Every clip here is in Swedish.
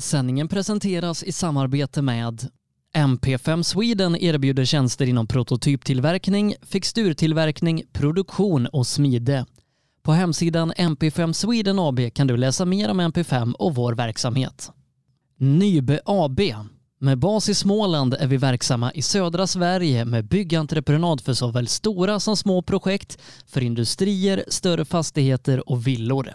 Sändningen presenteras i samarbete med MP5 Sweden erbjuder tjänster inom prototyptillverkning, fixturtillverkning, produktion och smide. På hemsidan MP5 Sweden AB kan du läsa mer om MP5 och vår verksamhet. Nybe AB. Med bas i Småland är vi verksamma i södra Sverige med byggentreprenad för såväl stora som små projekt, för industrier, större fastigheter och villor.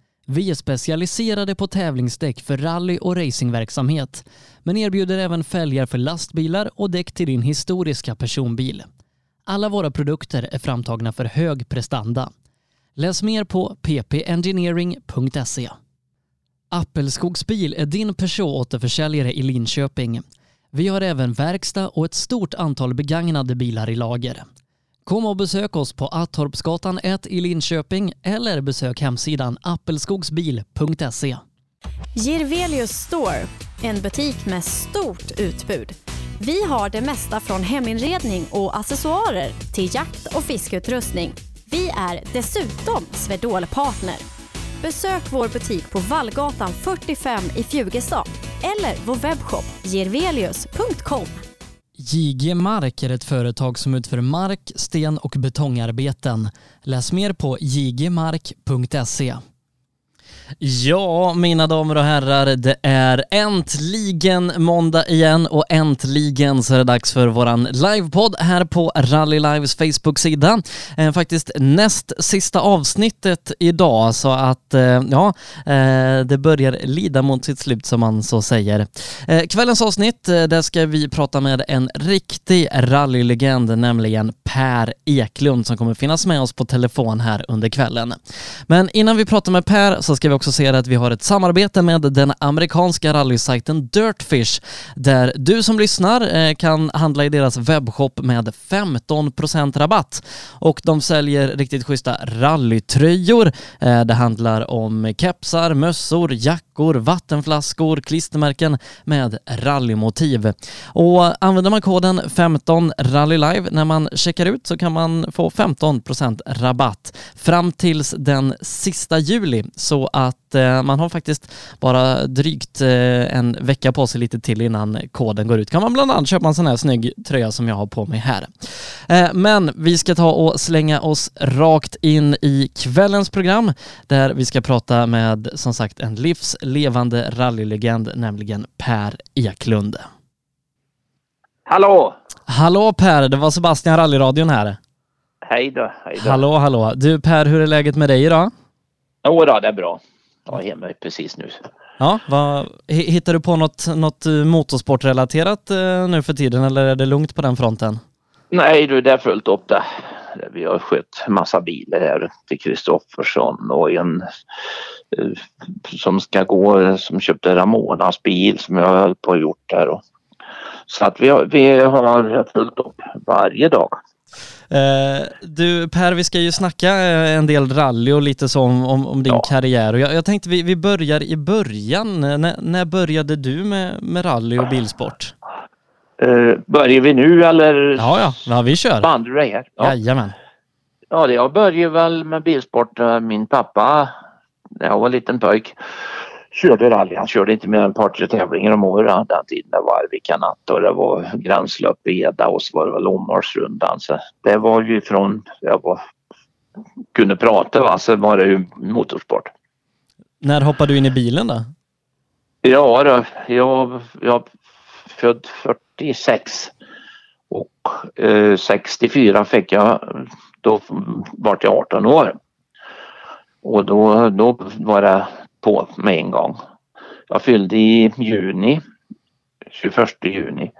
Vi är specialiserade på tävlingsdäck för rally och racingverksamhet, men erbjuder även fälgar för lastbilar och däck till din historiska personbil. Alla våra produkter är framtagna för hög prestanda. Läs mer på ppengineering.se. Appelskogsbil är din Peugeot-återförsäljare i Linköping. Vi har även verkstad och ett stort antal begagnade bilar i lager. Kom och besök oss på Attorpsgatan 1 i Linköping eller besök hemsidan appelskogsbil.se. Girvelius Store, en butik med stort utbud. Vi har det mesta från heminredning och accessoarer till jakt och fiskeutrustning. Vi är dessutom Swedol-partner. Besök vår butik på Vallgatan 45 i Fjugestad eller vår webbshop girvelius.com. JG Mark är ett företag som utför mark-, sten och betongarbeten. Läs mer på jgmark.se. Ja, mina damer och herrar, det är äntligen måndag igen och äntligen så är det dags för våran livepodd här på Rally Lives Facebook-sida. Eh, faktiskt näst sista avsnittet idag så att eh, ja, eh, det börjar lida mot sitt slut som man så säger. Eh, kvällens avsnitt, eh, där ska vi prata med en riktig rallylegend, nämligen Per Eklund som kommer finnas med oss på telefon här under kvällen. Men innan vi pratar med Per så ska vi också säga att vi har ett samarbete med den amerikanska rallysajten Dirtfish där du som lyssnar eh, kan handla i deras webbshop med 15% rabatt och de säljer riktigt schyssta rallytröjor. Eh, det handlar om kepsar, mössor, jackor, vattenflaskor, klistermärken med rallymotiv. Och använder man koden 15 rallylive när man checkar ut så kan man få 15% rabatt fram tills den sista juli så att eh, man har faktiskt bara drygt eh, en vecka på sig lite till innan koden går ut. Kan man bland annat köpa en sån här snygg tröja som jag har på mig här. Eh, men vi ska ta och slänga oss rakt in i kvällens program där vi ska prata med som sagt en livslevande rallylegend, nämligen Per Eklund. Hallå! Hallå Per, det var Sebastian Rallyradion här. Hej då, hej då. Hallå, hallå. Du Per, hur är läget med dig idag? Jo då, det är bra. Jag är hemma precis nu. Ja, vad, hi- hittar du på något, något eh, motorsportrelaterat eh, nu för tiden eller är det lugnt på den fronten? Nej du, det är fullt upp det. Vi har skött massa bilar här till Kristoffersson och en eh, som ska gå, som köpte Ramonas bil som jag höll på och gjort där. Så att vi har, vi har fullt upp varje dag. Eh, du Per, vi ska ju snacka eh, en del rally och lite så om, om, om din Ja. karriär och jag, jag tänkte vi, vi börjar i början. Eh, När, började du med, med rally och bilsport? Eh, börjar vi nu eller Ja, ja, ja vi kör. här? Ja. Jajamän. Ja, jag började väl med bilsport. Min pappa, när jag var liten pojk, körde rally. Han körde inte mer än ett par tre tävlingar om året den tiden. Det var Arvika natt och det var gränslopp i Eda och så var det väl Åmålsrundan. Så det var ju från jag var, kunde prata va, så var det ju motorsport. När hoppade du in i bilen då? Ja, då, jag, jag född 46 Och eh, 64 fick jag, då var jag 18 år. Och då, då var det på med en gång. Jag fyllde i juni, 21 juni.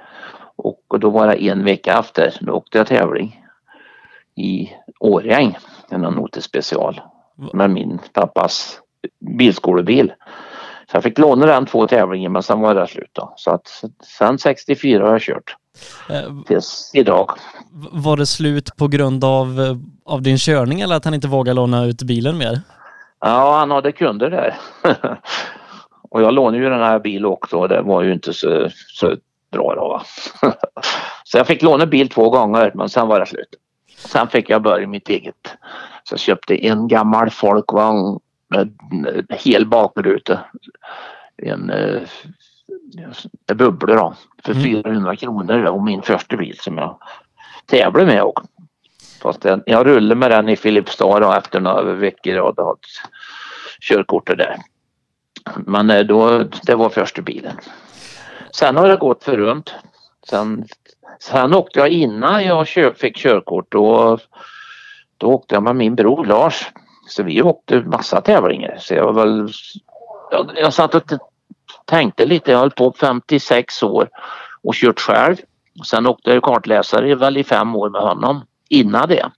Och då var det en vecka efter, då åkte jag tävling i Årjäng, en Note special med min pappas bilskolebil. Så jag fick låna den två tävlingar men sen var det slut då. Så att sen 64 har jag kört. Eh, Tills idag. Var det slut på grund av, eh, av din körning eller att han inte vågade låna ut bilen mer? Ja, han hade kunder där. och jag lånade ju den här bilen också och det var ju inte så, så bra då. Va? så jag fick låna bil två gånger men sen var det slut. Sen fick jag börja mitt eget. Så jag köpte en gammal folkvagn med hel bakruta. En, en eh, bubblor då, för 400 mm. kronor och min första bil som jag tävlade med också. Fast jag, jag rullade med den i Filipstad och efter några veckor och hade körkortet där. Men eh, då, det var första bilen. Sen har det gått för runt. Sen, sen åkte jag innan jag kö, fick körkort då, då åkte jag med min bror Lars. Så vi åkte massa tävlingar. Så jag var väl, jag, jag satt och tänkte lite, jag höll på 56 år och kört själv. Sen åkte jag kartläsare väl i fem år med honom innan det.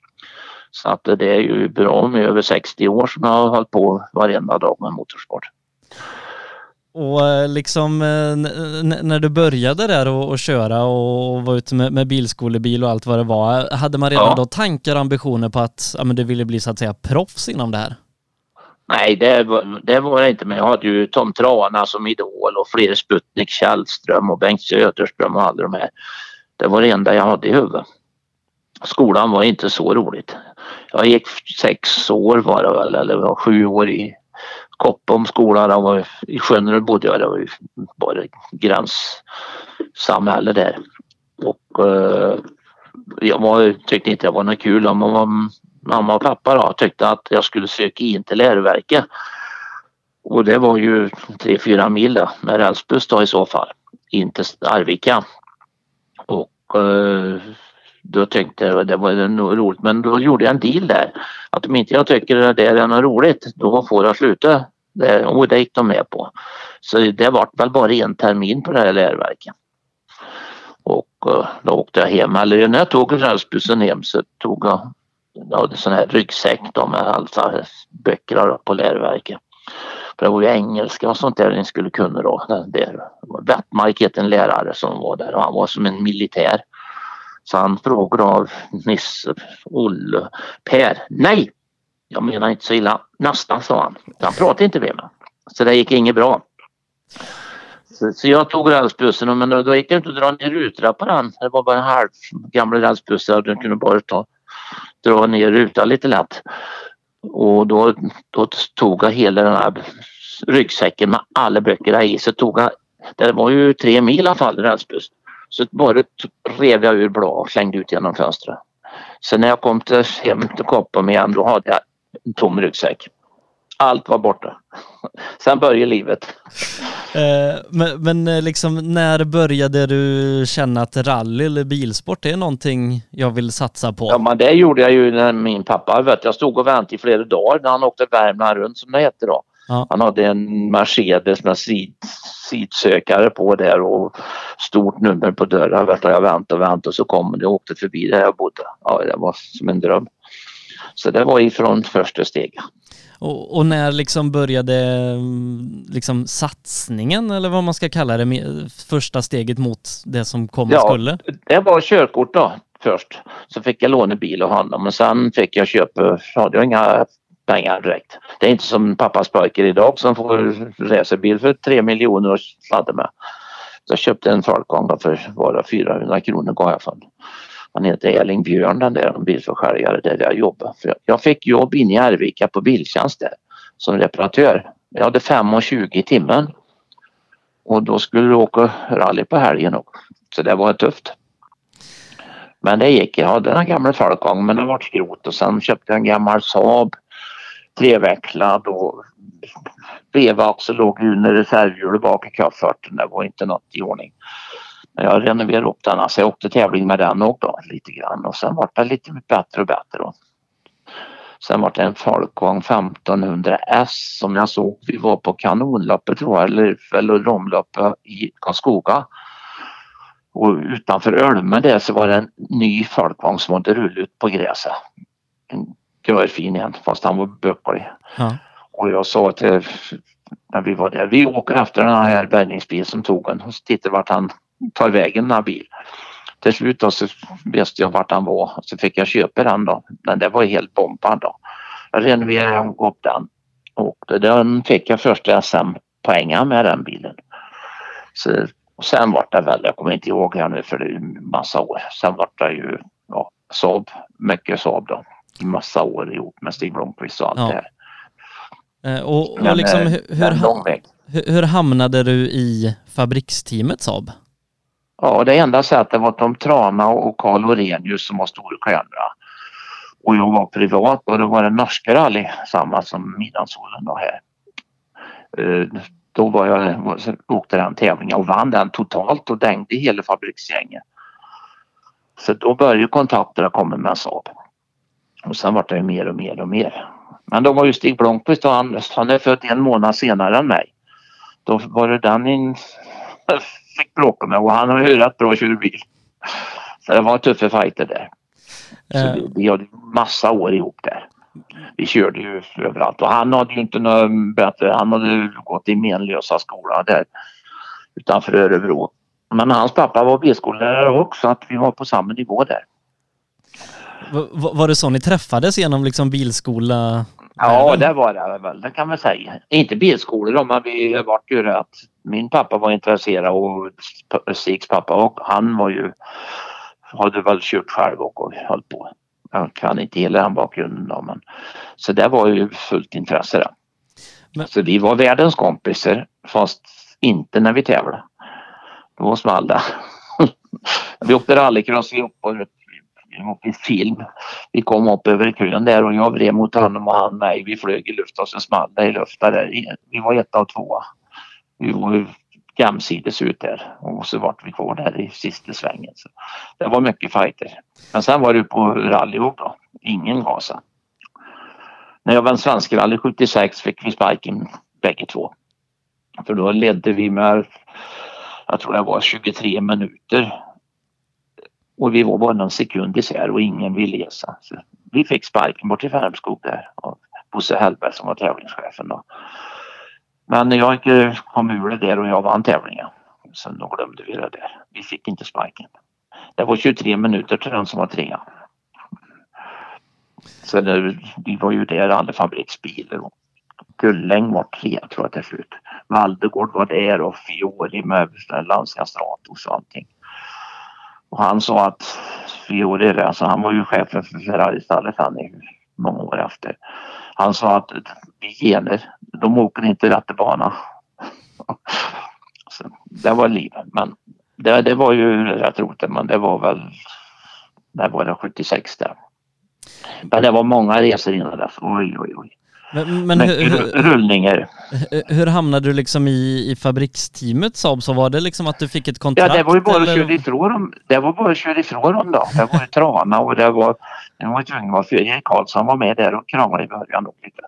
Så att det är ju bra med över 60 år som jag har hållit på varenda dag med motorsport. Och eh, liksom eh, när du började där och, och köra och var ute med, med, bilskolebil och allt vad det var, hade man redan ja. då tankar och ambitioner på att ja, men du ville bli så att säga proffs inom det här? Nej, det var, det var det inte. Men jag hade ju Tom Trana som idol och fler Sputnik Källström och Bengt Söderström och alla de här. Det var det enda jag hade i huvudet. Skolan var inte så roligt. Jag gick sex år var det väl, eller var sju år i Koppom skola. Där var, I Sjönerud bodde jag. Det var ju bara gränssamhälle där. Och eh, jag var, tyckte inte det var något kul. Mamma, mamma och pappa då, tyckte att jag skulle söka in till läroverket. Och det var ju tre fyra mil då, med rälsbuss då i så fall in till Arvika. Och eh, då tyckte jag det var nog roligt men då gjorde jag en deal där. Att om inte jag tycker det där är något roligt då får jag sluta. Det, och det gick de med på. Så det var väl bara en termin på det här läroverket. Och eh, då åkte jag hem. Eller när jag tog rälsbussen hem så tog jag, jag hade sån här ryggsäck då med alla böcker på läroverket. För det var ju engelska och sånt där ni skulle kunna då. Wettmark hette en lärare som var där och han var som en militär. Så han frågade av Nisse, Olle, Per. Nej, jag menar inte så illa. Nästan sa han. Han pratade inte med mig. Så det gick inget bra. Så, så jag tog rälsbussen men då, då gick det inte att dra ner rutorna på den. Det var bara en halv gammal rälsbuss och den kunde bara ta, dra ner rutan lite lätt. Och då, då tog jag hela den här ryggsäcken med alla böckerna i så tog jag, det var ju tre mil i alla fall rälsbuss. Så bara rev jag ur blad och slängde ut genom fönstret. Sen när jag kom till, hem till Koppom igen då hade jag en tom ryggsäck. Allt var borta. Sen började livet. Eh, men, men eh, liksom när började du känna att rally eller bilsport är någonting jag vill satsa på? Ja men det gjorde jag ju när min pappa, vet, jag stod och väntade i flera dagar när han åkte Värmland runt som det heter då. Ja. Han hade en Mercedes med sid, sidsökare på där och stort nummer på dörren. Vet, jag väntade och väntade och så kom det och åkte förbi där jag bodde. Ja, det var som en dröm. Så det var ifrån första steget. Och, och, när liksom började liksom satsningen eller vad man ska kalla det, första steget mot det som komma ja, skulle? Det var körkort då först. Så fick jag låna bil av honom men sen fick jag köpa, hade jag inga pengar direkt. Det är inte som pappas pojkar idag som får racerbil för tre miljoner och sladda med. Så jag köpte en Falcon för bara 400 kronor gav jag för Han heter Erling Björn den där bilförsäljare där jag jobbade. För jag fick jobb inne i Arvika på Biltjänst där som reparatör. Jag hade 5,20 i timmen. Och då skulle du åka rally på helgen också. Så det var tufft. Men det gick. Jag hade den gamla Falcon men den var skrot och sen köpte jag en gammal Saab trevecklad och vevaxel låg under reservhjulet bak i kofferten. Det var inte något i ordning. Men Jag renoverade upp den, alltså jag åkte tävling med den också lite grann och sen var det lite bättre och bättre. Då. Sen var det en Folkvagn 1500 S som jag såg. Vi var på kanonloppet tror jag, eller, eller romloppet i Karlskoga. Och utanför Ölme där så var det en ny folkvagn som hade rullat ut på gräset. En görfin igen fast han var böcklig. Ja. Och jag sa till när vi var där, vi åker efter den här bärgningsbilen som tog en och så tittar vart han tar vägen den här bil. Till slut då så visste jag vart han var så fick jag köpa den då. Men det var helt bombad då. Jag renoverade upp den och den fick jag första SM-poängen med den bilen. Så, och sen var det väl, jag kommer inte ihåg här nu för det är ju massa år. Sen var det ju ja, Saab, mycket Saab då. Massa år ihop med Stig Blomqvist och allt Ja. det här. Eh, Och, och Men, liksom, eh, hur, hur, hur, hamnade du i fabriksteamet Saab? Ja, det enda sättet var Tom Trana och Carl Orenius som var stora stjärnorna. Och jag var privat och då var det norska rally, samma som Midnattssolen då här. Eh, Då var jag, åkte den tävlingen och vann den totalt och dängde hela fabriksgänget. Så då började kontakterna komma med Saab. Och sen var det ju mer och mer och mer. Men då var ju Stig Blomqvist och han, han är född en månad senare än mig. Då var det den in, fick bråka med och han har ju rätt bra kört Så det var tuffa fighter där. Så Eh, vi, vi hade massa år ihop där. Vi körde ju överallt och han hade ju inte något bättre. Han hade gått i Menlösa skola där utanför Örebro. Men hans pappa var B-skollärare också så att vi var på samma nivå där. Var det så ni träffades genom liksom bilskola? Ja, det var det väl. Det kan man säga. Inte bilskolor då, men vi vart ju rätt. Min pappa var intresserad och Stigs pappa och han var ju hade väl kört själv och höll på. Jag kan inte hela den bakgrunden då, men så det var ju fullt intresse där. Men- Så vi var världens kompisar fast inte när vi tävlade. Då small det. vi åkte rallycross, vi åkte vi i film. Vi kom upp över kön där och jag vred mot honom och han mig. Vi flög i luften och så small det i luften där. Vi var ett av två. Vi var jämsides ut där och så vart vi kvar där i sista svängen. Så det var mycket fighter. Men sen var det på rallyåk då. Ingen gasa. När jag vann svensk rally 76 fick vi sparken bägge två. För då ledde vi med, jag tror det var 23 minuter. Och vi var bara någon sekund isär och ingen ville resa. Så vi fick sparken bort till Värmskog där. av Bosse Hellberg som var tävlingschefen då. Men jag eh, kom ur det där och jag vann tävlingen. Sen då glömde vi det där. Vi fick inte sparken. Det var 23 minuter till den som var trea. Så det, vi var ju där alla fabriksbilar. och Gulläng var trea tror jag till slut. Valdegård var där och Fiori med Lancia och allting. Och han sa att Fiore, det, alltså han var ju chefen för Ferrari-stallet han i många år efter. Han sa att vi gener, de åker inte rätt bana. Så det var livet. Men det, det var ju rätt roligt. Men det var väl, när var det 76 där. Men det var många resor innan dess. Oj, oj, oj. Men, men hur, Mycket hur, rullningar. hur hamnade du liksom i, i fabriksteamet Saab? Så var det liksom att du fick ett Ja, kontrakt? det var ju bara att köra ifrån dem. Det var bara att köra ifrån dem då. Det var ju Trana och det var, det var tvungen att vara för Erik Karlsson var med där och kramade i början då lite.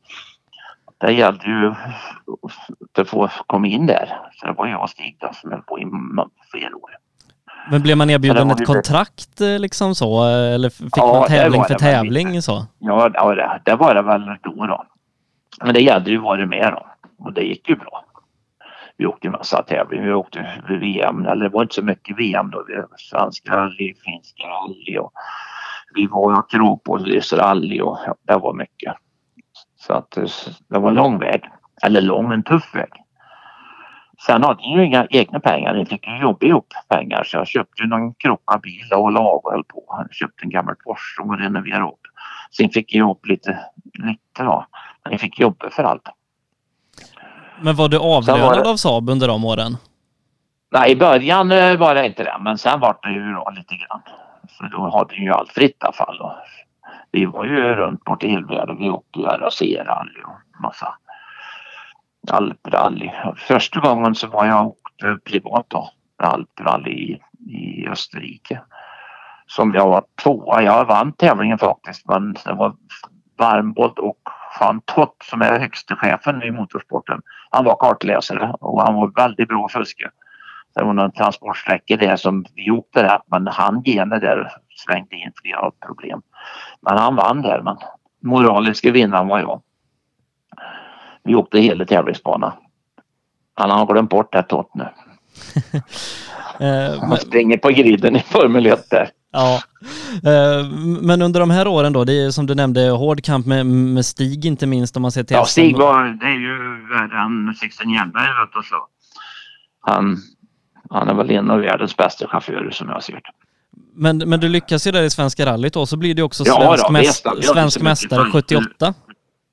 Det gällde ju att få komma in där. Så det var jag och Stig då som höll på i flera år. Men blev man Ja, erbjuden ett kontrakt eh, liksom så? Eller fick Ja, man tävling för tävling så? Ja, ja det, det var det väl då då. Men det gällde ju att vara med då. Och det gick ju bra. Vi åkte en massa tävlingar. Vi åkte VM, eller det var inte så mycket VM då. Vi svenska rally, finska rally och vi var i Akropolis rally och ja, det var mycket. Så att det var en lång väg. Eller lång, en tuff väg. Sen hade jag ju inga egna pengar. Jag fick ju jobba ihop pengar så jag köpte ju någon krockad bil och lag och höll på. Jag köpte en gammal Porsche och renoverade upp. Sen fick jag ihop lite, lite då. Men jag fick jobba för allt. Men var du avlönad det- av Saab under de åren? Nej, i början eh, var det inte det, men sen var det ju då lite grann. För då hade ju allt fritt i alla fall. Och vi var ju runt bort i världen. Vi åkte ju RAC-rally och massa alprally. Första gången så var jag åkte privat då. Alprally i i Österrike. Som jag var tvåa. Jag vann tävlingen faktiskt men det var Varmbold och Jean Tott som är högste chefen i motorsporten. Han var kartläsare och han var väldigt bra fuske. Det var någon transportsträcka där som vi åkte rätt men han gene där svängde in flera problem. Men han vann där men moraliska vinnaren var jag. Vi åkte hela tävlingsbanan. Han har glömt bort det Tott nu. Eh, Han springer på griden i Formel 1 där. ja. Eh, men under de här åren då, det är som du nämnde hård kamp med, med Stig inte minst om man ser till Ja, SM. Stig var, det är ju värre än Sixten Hjelmberg vet du så. Han, han är väl en av världens bästa chaufförer som jag har sett. Men, men du lyckas ju där i Svenska rallyt då, så blir det också Ja svensk, då, mäst, jag svensk mästare mycket fram- 78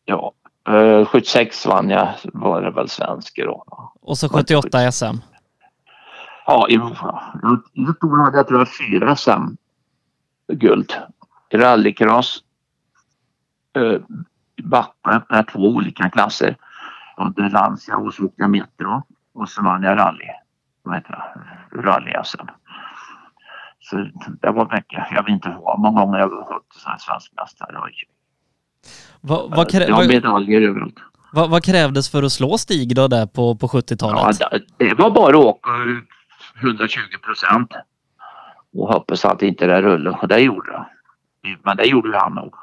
Ja, eh, 76 vann jag, var det väl svenska då. och så 78 i SM. Ja, Europa. Jag tror jag hade jag tror jag fyra SM-guld. I rallycross, eh, backa med två olika klasser. Under Lancia och jag Metro och så vann jag rally. Vad heter det? Rally-SM. Så det var mycket. Jag vet inte hur många gånger jag har gått som svensk mästare. Vad, vad, krä, Jag har medaljer överallt. vad, vad krävdes för att slå Stig då där på, på Ja, 70-talet? det- det var bara att åka 120 procent och hoppas att inte det rullade och det gjorde det. Men det gjorde ju han nog.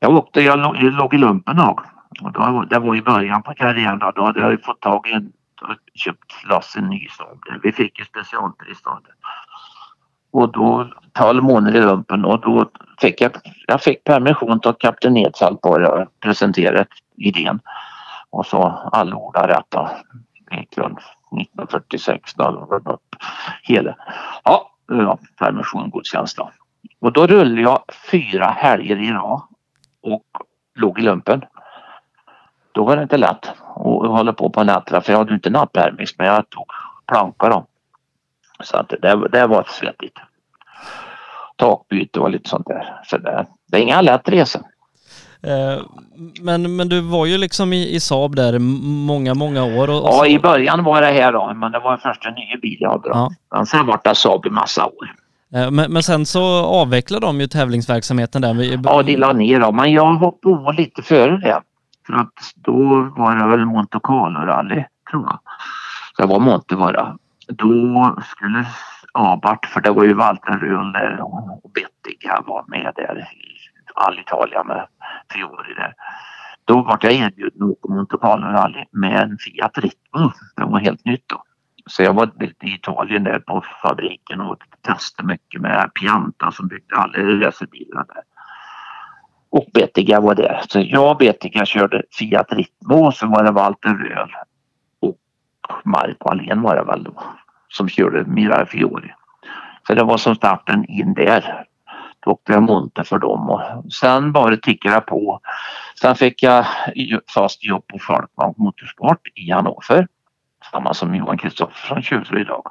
Jag åkte, jag låg, jag låg i lumpen då. Och då, det var i början på karriären då, då hade jag ju fått tag i en, köpt loss en ny Saab. Vi fick ju specialtillstånd. Och då 12 månader i lumpen och då fick jag, jag fick permission till kapten Edsall på det presenterade idén. Och så allordade detta Eklund 1946 då hade de varit upp hela. Ja, eh, ja permission godkänns då. Och då rullade jag fyra helger i rad och låg i lumpen. Då var det inte lätt att hålla på på nätterna för jag hade inte nattpermis men jag tog planka då. Så att det, det var svettigt. Takbyte och lite sånt där. Så det, det är inga lätt resor. Eh, men, men du var ju liksom i, i Saab där många, många år. Och, och Ja, så, i början var det här då, men det var den första nya bil jag hade. Ja. Men sen var det Saab i massa år. eh, men, men sen så avvecklade de ju tävlingsverksamheten där. Ja, de la ner då, men jag hoppade på lite före det. För att då var det väl Monte Carlo rally, tror jag. Det var Monte bara. Då skulle Abart, för det var ju Walter Röhl och Bettiga var med där i Alitalia med Fiori där. Då var jag erbjuden att åka Monte Carlo rally med en Fiat Ritmo. Det var helt nytt då. Så jag var i Italien där på fabriken och testade mycket med Pianta som byggde alla racerbilar där. Och Bettiga var där. Så jag och Bettiga körde Fiat Ritmo och så var det Walter Röhl och Marco Allén var det väl då som körde Mira Fiori. Så det var som starten in där. Då åkte jag monter för dem och sen bara tickade på. Sen fick jag fast jobb på Falkman Motorsport i Hannover. Samma som Johan Kristoffersson kör idag.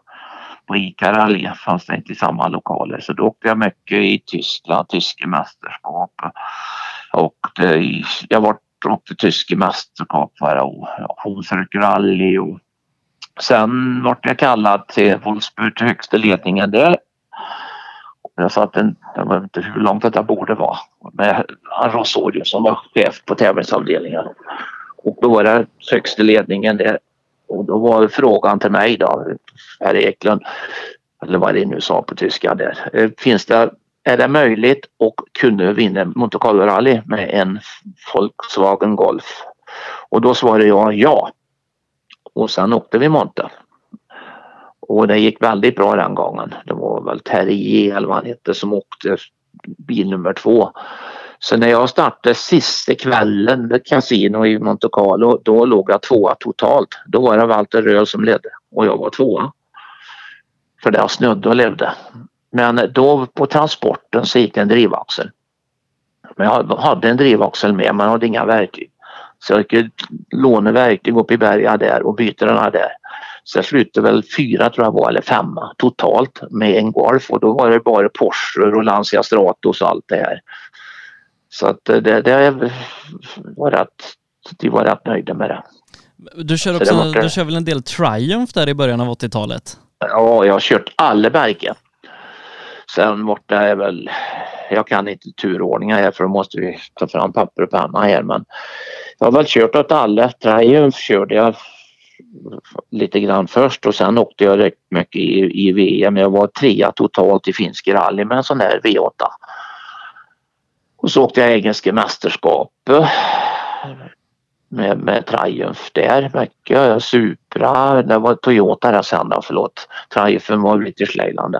På ICA Rally fanns det inte i samma lokaler så då åkte jag mycket i Tyskland, tyska mästerskap. Och det, jag var, åkte tyska mästerskap förra året. Hunsrück Rally och sen vart jag kallad till Wolfsburg till högsta ledningen där. Jag satt en, jag vet inte hur långt detta borde vara, Men han Rosorio som var chef på tävlingsavdelningen. Och då var det högsta ledningen där. Och då var frågan till mig då, herr Eklund, eller vad det nu sa på tyska där. Eh, finns det, är det möjligt och kunde vinna Monte Carlo Rally med en Volkswagen Golf? Och då svarade jag ja. Och sen åkte vi Monte. Och det gick väldigt bra den gången. Det var väl Terrier eller vad han hette som åkte bil nummer två. Så när jag startade sista kvällen med Casino i Monte Carlo då låg jag tvåa totalt. Då var det Walter Röhl som ledde och jag var tvåa. För det snödde och levde. Men då på transporten så gick det en drivaxel. Men jag hade en drivaxel med men jag hade inga verktyg. Så jag kunde låna verktyg upp i bergen där och byta den här där. Så jag slutade väl fyra tror jag var eller femma totalt med en Golf och då var det bara Porsche och Lancia Stratos och allt det här. Så att det, det var rätt, de var rätt nöjda med det. Du kör, Så också, det det. du kör väl en del Triumph där i början av 80-talet? Ja, jag har kört alla bergen. Sen borta är väl, jag kan inte turordningar här för då måste vi ta fram papper och penna här men jag har väl kört åt alla. Triumph körde jag lite grann först och sen åkte jag rätt mycket i, i VM. Jag var trea totalt i finsk rally med en sån här V8. Och så åkte jag engelska mästerskapet med, med Triumph där mycket. Supra, det var Toyota där sen då, förlåt. Triumphen var British Leyland.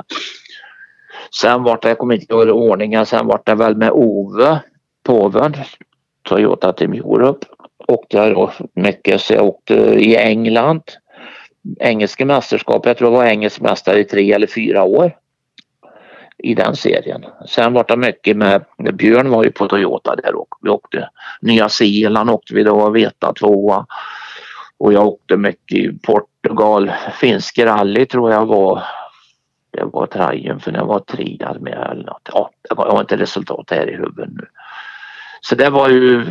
Sen vart det, jag kommer inte ihåg ordningen, sen vart det väl med Ove, påven, Toyota Team Europe. Åkte jag då mycket så jag åkte i England. Engelska mästerskap, jag tror jag var engelsk mästare i tre eller fyra år i den serien. Sen var det mycket med, Björn var ju på Toyota där och vi åkte Nya Zeeland åkte vi då, Veta tvåa. Och jag åkte mycket i Portugal, finsk rally tror jag var det var Triumph när jag var trea med eller något. Ja, jag har inte resultat här i huvudet nu. Så det var ju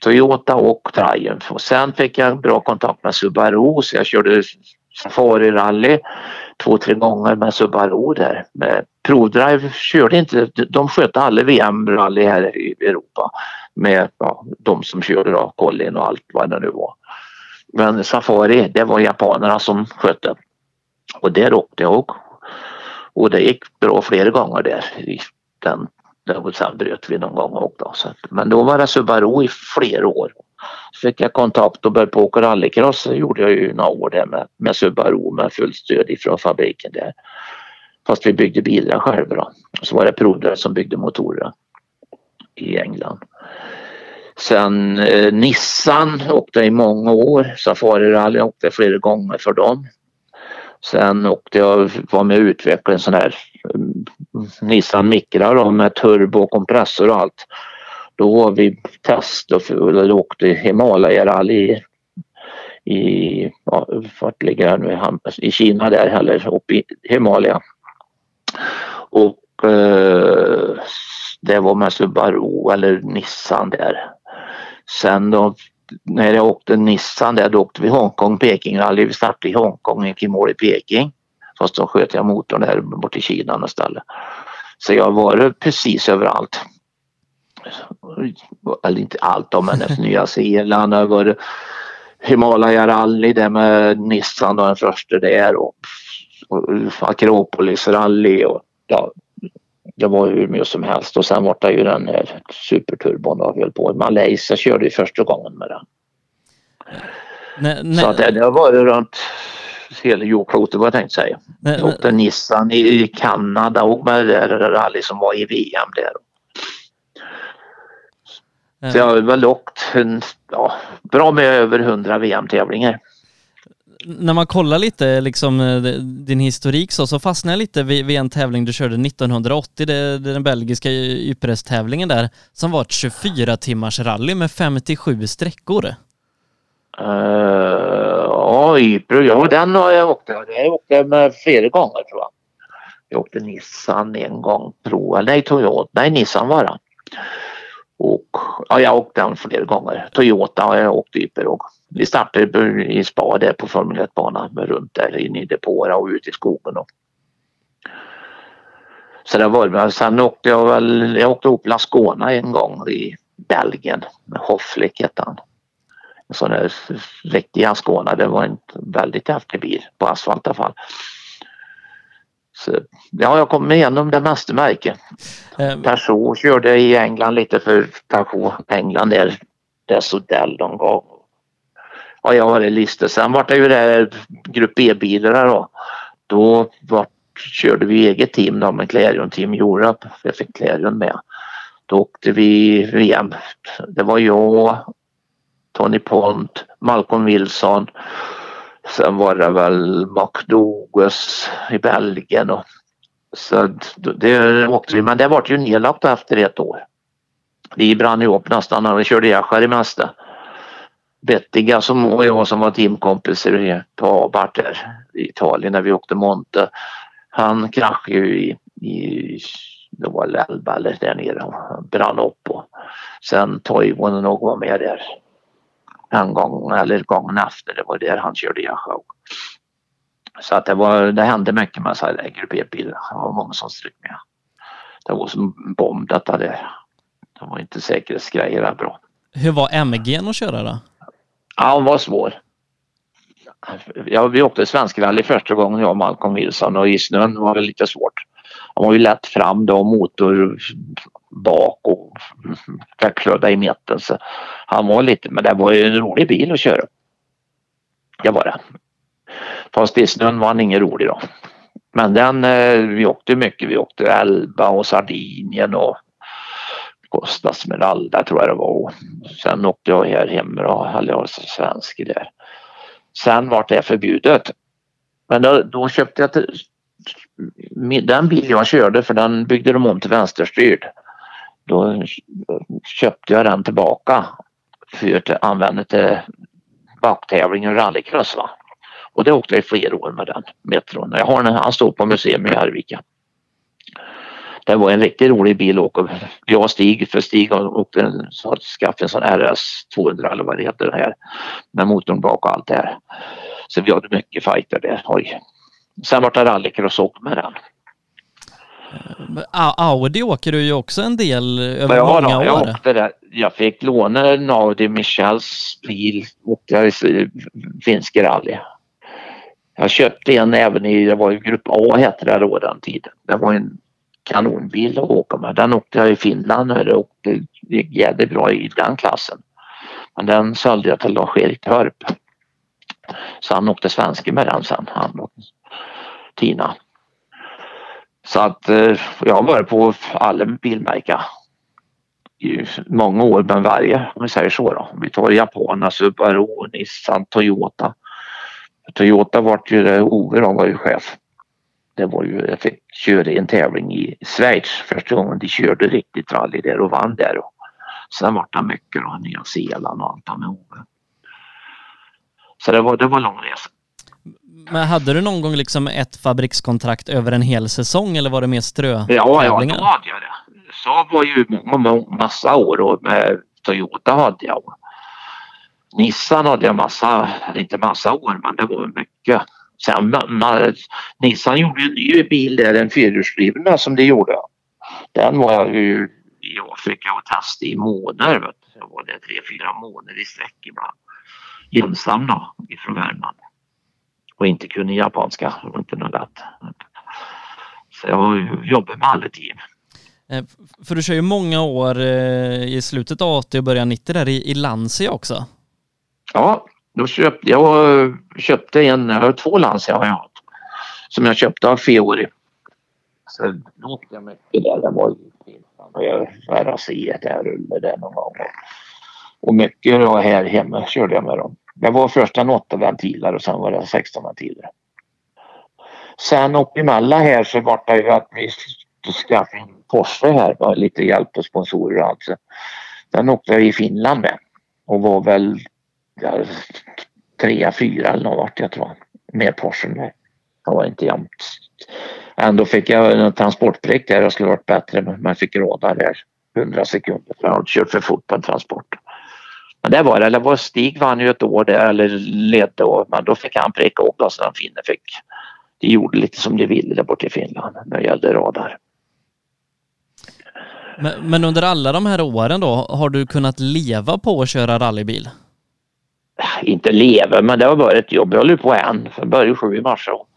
Toyota och Triumph och sen fick jag bra kontakt med Subaru så jag körde Safari rally två, tre gånger med Subaru där. Med Prodrive körde inte, de skötte alla VM-rally här i Europa med ja, de som körde då, Colin och allt vad det nu var. Men Safari, det var japanerna som skötte. Och där åkte jag och, och det gick bra flera gånger där. I den, och sen bröt vi någon gång och åkte. Så, men då var det Subaru i flera år. Så fick jag kontakt och började på åka rallycross. Det gjorde jag ju några år där med, med Subaru med fullt stöd ifrån fabriken där. Fast vi byggde bilar själva då. Så var det Prodra som byggde motorer i England. Sen eh, Nissan åkte jag i många år. Safarirally åkte jag flera gånger för dem. Sen åkte jag, var med och utvecklade en sån här mm, Nissan Micra då, med turbo och kompressor och allt. Då var vi test och eller åkte Himalaya-rally i, i ja, vart ligger det nu? I Kina där heller, uppe i Himalaya. Och eh, det var med Subaru eller Nissan där. Sen då när jag åkte Nissan där då åkte vi Hongkong Peking rally. Vi startade i Hongkong och gick i mål i Peking. Fast då sköt jag motorn där bort i Kina istället. Så jag varit precis överallt. Eller inte allt då men efter Nya Zeeland har varit Himalaya rally där med Nissan då den första där och, och Akropolis rally och ja, det var hur mycket som helst och sen var det ju den här superturbon och höll på. Malaysia körde ju första gången med den. Nej, nej. Så det, det har varit runt hela jordklotet vad jag tänkte säga. Jag åkte Nissan i, Kanada och med det där rally som var i VM där. Så jag har väl åkt en, ja, bra med över 100 VM-tävlingar när man kollar lite liksom eh, din historik så, så fastnar jag lite vid, vid en tävling du körde 1980, det, det den belgiska Ypres-tävlingen där, som var ett 24 timmars rally med 57 sträckor. Uh, ja, ja den har jag åkt. Jag åkte med flera gånger tror jag. Jag åkte Nissan en gång, tror jag. Nej, Toyota. Nej, Nissan var det. Och ja, jag åkte den flera gånger. Toyota har jag åkt Ypres också vi startade i spa där på Formel 1-banan runt där inne i depåerna och ut i skogen. Och. Så det var det. Sen åkte jag väl, jag åkte upp Lascona en gång i Belgien med Hofflik hette han. Sån där riktig Ascona. Det var en väldigt häftig bil på asfalt i alla fall. Så, ja, jag kom igenom det mesta märket. Um, Peugeot körde i England lite för Peugeot England där. Det Sodell de gav ja, jag har en lista. Sen var det ju det här grupp B-bilarna då. Då var, körde vi eget team då med Clarion Team Europe. Jag fick Clarion med. Då åkte vi VM. Det var jag, Tony Pont, Malcolm Wilson. Sen var det väl McDougas i Belgien och så det åkte vi, men det var ju nedlagt efter ett år. Vi brann ihop nästan när vi körde ihjäl i mesta. Bettiga som och jag som var teamkompisar på Abart där i Italien när vi åkte Monte. Han kraschade ju i, i det var Elba eller där nere och brann upp och sen Toivonen nog var med där en gång eller gången efter. Det var där han körde Yahoo. Så att det, var, det hände mycket med sådana grupp E-bilar. Det var många som strök med. Det var som bomb detta det. Det var inte säkerhetsgrejer bra. Hur var MG att köra då? Ja, hon var svår. Ja, vi åkte svensk-rally första gången jag och Malcolm Wilson och i snön var det lite svårt. Han har ju lätt fram då, motor bak och växellåda i mitten. Så han var lite, men det var ju en rolig bil att köra. Det var det. Fast i snön var han ingen rolig då. Men den, eh, vi åkte mycket. Vi åkte Elba och Sardinien och Costa Smeralda tror jag det var. Sen åkte jag här hemma och hade jag svensk där. Sen vart det förbjudet. Men då, då köpte jag till, den bil jag körde för den byggde de om till vänsterstyrd. Då köpte jag den tillbaka för att använda till backtävling och rallycross. Va? Och det åkte jag i flera år med den metron. Jag har den, han står på museum i Arvika. Det var en riktigt rolig bil att åka. Jag och Stig, för Stig åkte en, skaffade en sån RS 200 eller vad det heter det här. Med motorn bak och allt det här. Så vi hade mycket fighter där. Oj. Sen vart det rallycross och med den. Audi åker du ju också en del över ja, många då, jag år. Åkte där. Jag fick låna en Audi Michels bil och jag i finska rally. Jag köpte en även i, det var ju grupp A hette det då den tiden. Det var en kanonbil att åka med. Den åkte jag i Finland och det gick jävligt bra i den klassen. Men den sålde jag till Lars-Erik Törp. Så han åkte svenska med den sen, han Tina. Så att eh, jag har varit på alla bilmärken i många år men varje, om vi säger så då. Vi tar Japan, alltså Subaru, Nissan, Toyota. Toyota vart ju det, Ove var ju chef. Det var ju, jag fick köra en tävling i Schweiz första gången de körde riktigt rally där och vann där. Och sen vart det mycket då, Nya Zeeland och allt med Ove. Så det var, det var lång resa. Men hade du någon gång liksom ett fabrikskontrakt över en hel säsong eller var det mer strö Ja, ja, då hade jag det. Saab var ju massa år och med Toyota hade jag. Nissan hade jag massa, inte massa år men det var mycket. Sen man, Nissan gjorde en ny bil där, en fyrhjulsdrivna som de gjorde. Den var jag ju i Afrika och testade i månader. Vet du. Jag var där tre, fyra månader i sträck ibland. Ensam då, ifrån Värmland. Och inte kunde japanska, det var inte något lätt. Så jag jobbade med alla team. Eh, för du kör ju många år eh, i slutet av 80 och början 90 där i, i Lancia också. Ja, då köpte jag köpte en, jag har två Lancia har jag. Som jag köpte av Fiori. Så då åkte jag mycket där. Det var ju. Jag RAC där rullade där någon gång. Och mycket här hemma körde jag med dem. Det var först en 8 ventiler och sen var det 16 ventiler. Sen uppe emellan här så vart det ju att vi skaffade en Porsche här. med lite hjälp och sponsorer och allt. Så den åkte jag i Finland med. Och var väl ja, trea, fyra eller något jag tror Med Porschen med. Det var inte jämnt. Ändå fick jag en transportprick där. Jag skulle varit bättre men jag fick råda där 100 sekunder för jag hade kört för fort på en transport. Men det var det. Eller var Stig vann ju ett år där eller ledde och, men då fick han pricka upp och sen Finne fick. De gjorde lite som de ville där borta i Finland när det gällde radar. Men, men, under alla de här åren då, har du kunnat leva på att köra rallybil? Inte leva, men det har varit ett jobb. Jag höll på än. Jag började sju i mars och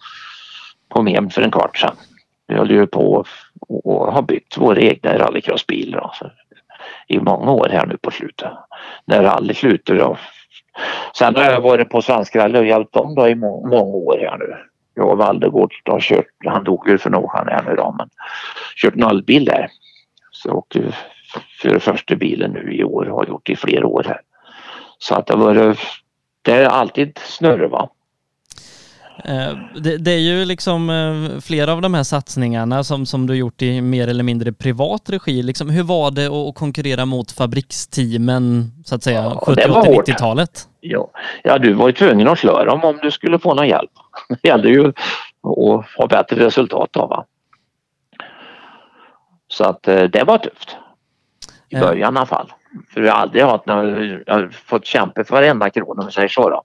kom hem för en kvart sedan. Vi höll ju på och har byggt våra egna rallycrossbilar i många år här nu på slutet. När rally slutar då. Sen har jag varit på Svensk rally och hjälpt dem då i må många år här nu. Jag och Valdegård har kört, han dog ju för några år sedan nu då, men kört nollbil där. Så jag åkte för första bilen nu i år och har gjort i flera år här. Så att det var det är alltid snurr va. Eh, det, det, är ju liksom eh, flera av de här satsningarna som, som du gjort i mer eller mindre privat regi. Liksom, hur var det att konkurrera mot fabriksteamen så att säga, ja, 70-80-90-talet? Ja. ja, du var ju tvungen att slå dem om du skulle få någon hjälp. Det gällde ju att ha bättre resultat då va. Så att eh, det var tufft. I början i alla fall. För jag har aldrig haft jag har fått kämpa för varenda krona om vi säger så då.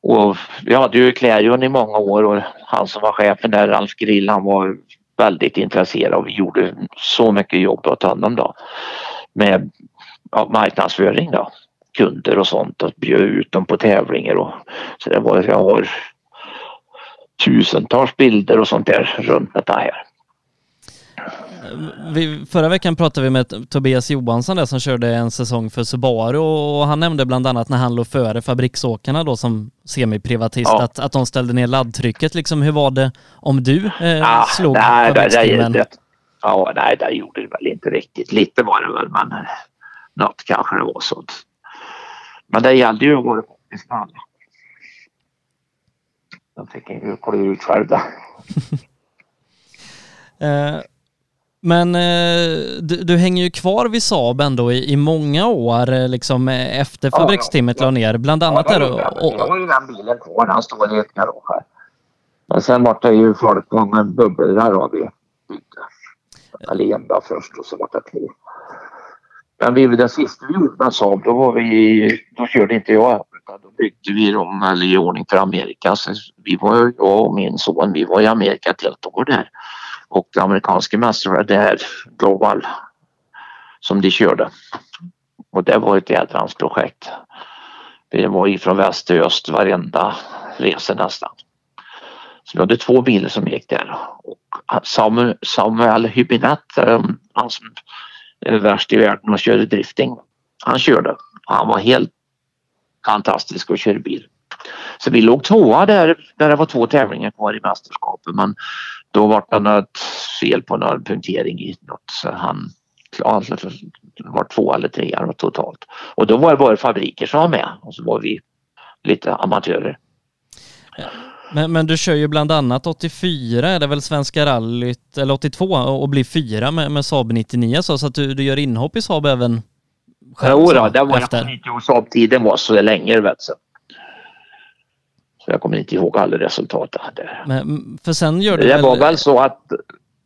Och vi hade ju Clarion i många år och han som var chefen där, Ralf Grill, han var väldigt intresserad och vi gjorde så mycket jobb åt honom då. Med ja, marknadsföring då. Kunder och sånt och bjöd ut dem på tävlingar och så det var, jag har tusentals bilder och sånt där runt detta här. Vi, förra veckan pratade vi med Tobias Johansson där som körde en säsong för Subaru och han nämnde bland annat när han låg före fabriksåkarna då som semiprivatist ja. att, att de ställde ner laddtrycket. Liksom, hur var det om du eh, ja, slog nej, fabriksteamen? Det, det, ja, nej, det gjorde det väl inte riktigt. Lite var det väl, men eh, något kanske det var sånt. Men det gällde ju att vara kompis med alla. De fick ju kolla ut själva. eh, men eh, du, du, hänger ju kvar vid Saab ändå i, i många år eh, liksom eh, efter fabrikstimmet ja, ja. la ner, bland annat ja, där. Och, och... Jag har ju den bilen kvar, den står i ett garage här. Men sen vart det ju folk många bubblor där har vi byggde. Alenda först och så vart det två. Men vi, det sista vi gjorde med Saab då var vi, då körde inte jag utan då byggde vi dem eller i ordning för Amerika. Så vi var, jag och min son, vi var i Amerika ett helt år där och det amerikanska mästerskapet, det här Global som de körde. Och det var ett jädrans projekt. Det var ifrån väst till öst varenda resa nästan. Så vi hade två bilar som gick där och Samuel, Samuel Hübinette, eh, han som är värst i världen och körde drifting, han körde. Han var helt fantastisk att köra bil. Så vi låg tvåa där, där det var två tävlingar kvar i mästerskapet men då var det något fel på någon punktering i något så han alltså, var två eller tre totalt. Och då var det bara fabriker som var med och så var vi lite amatörer. Men, men du kör ju bland annat 84 är det väl Svenska rallyt, eller 82 och blir fyra med, med Saab 99 så, så att du, du gör inhopp i Saab även själv? Jo då, det var efter. inte Saab-tiden var så länge vet. Så jag kommer inte ihåg alla resultat där. Men, för sen gör det väl... var väl så att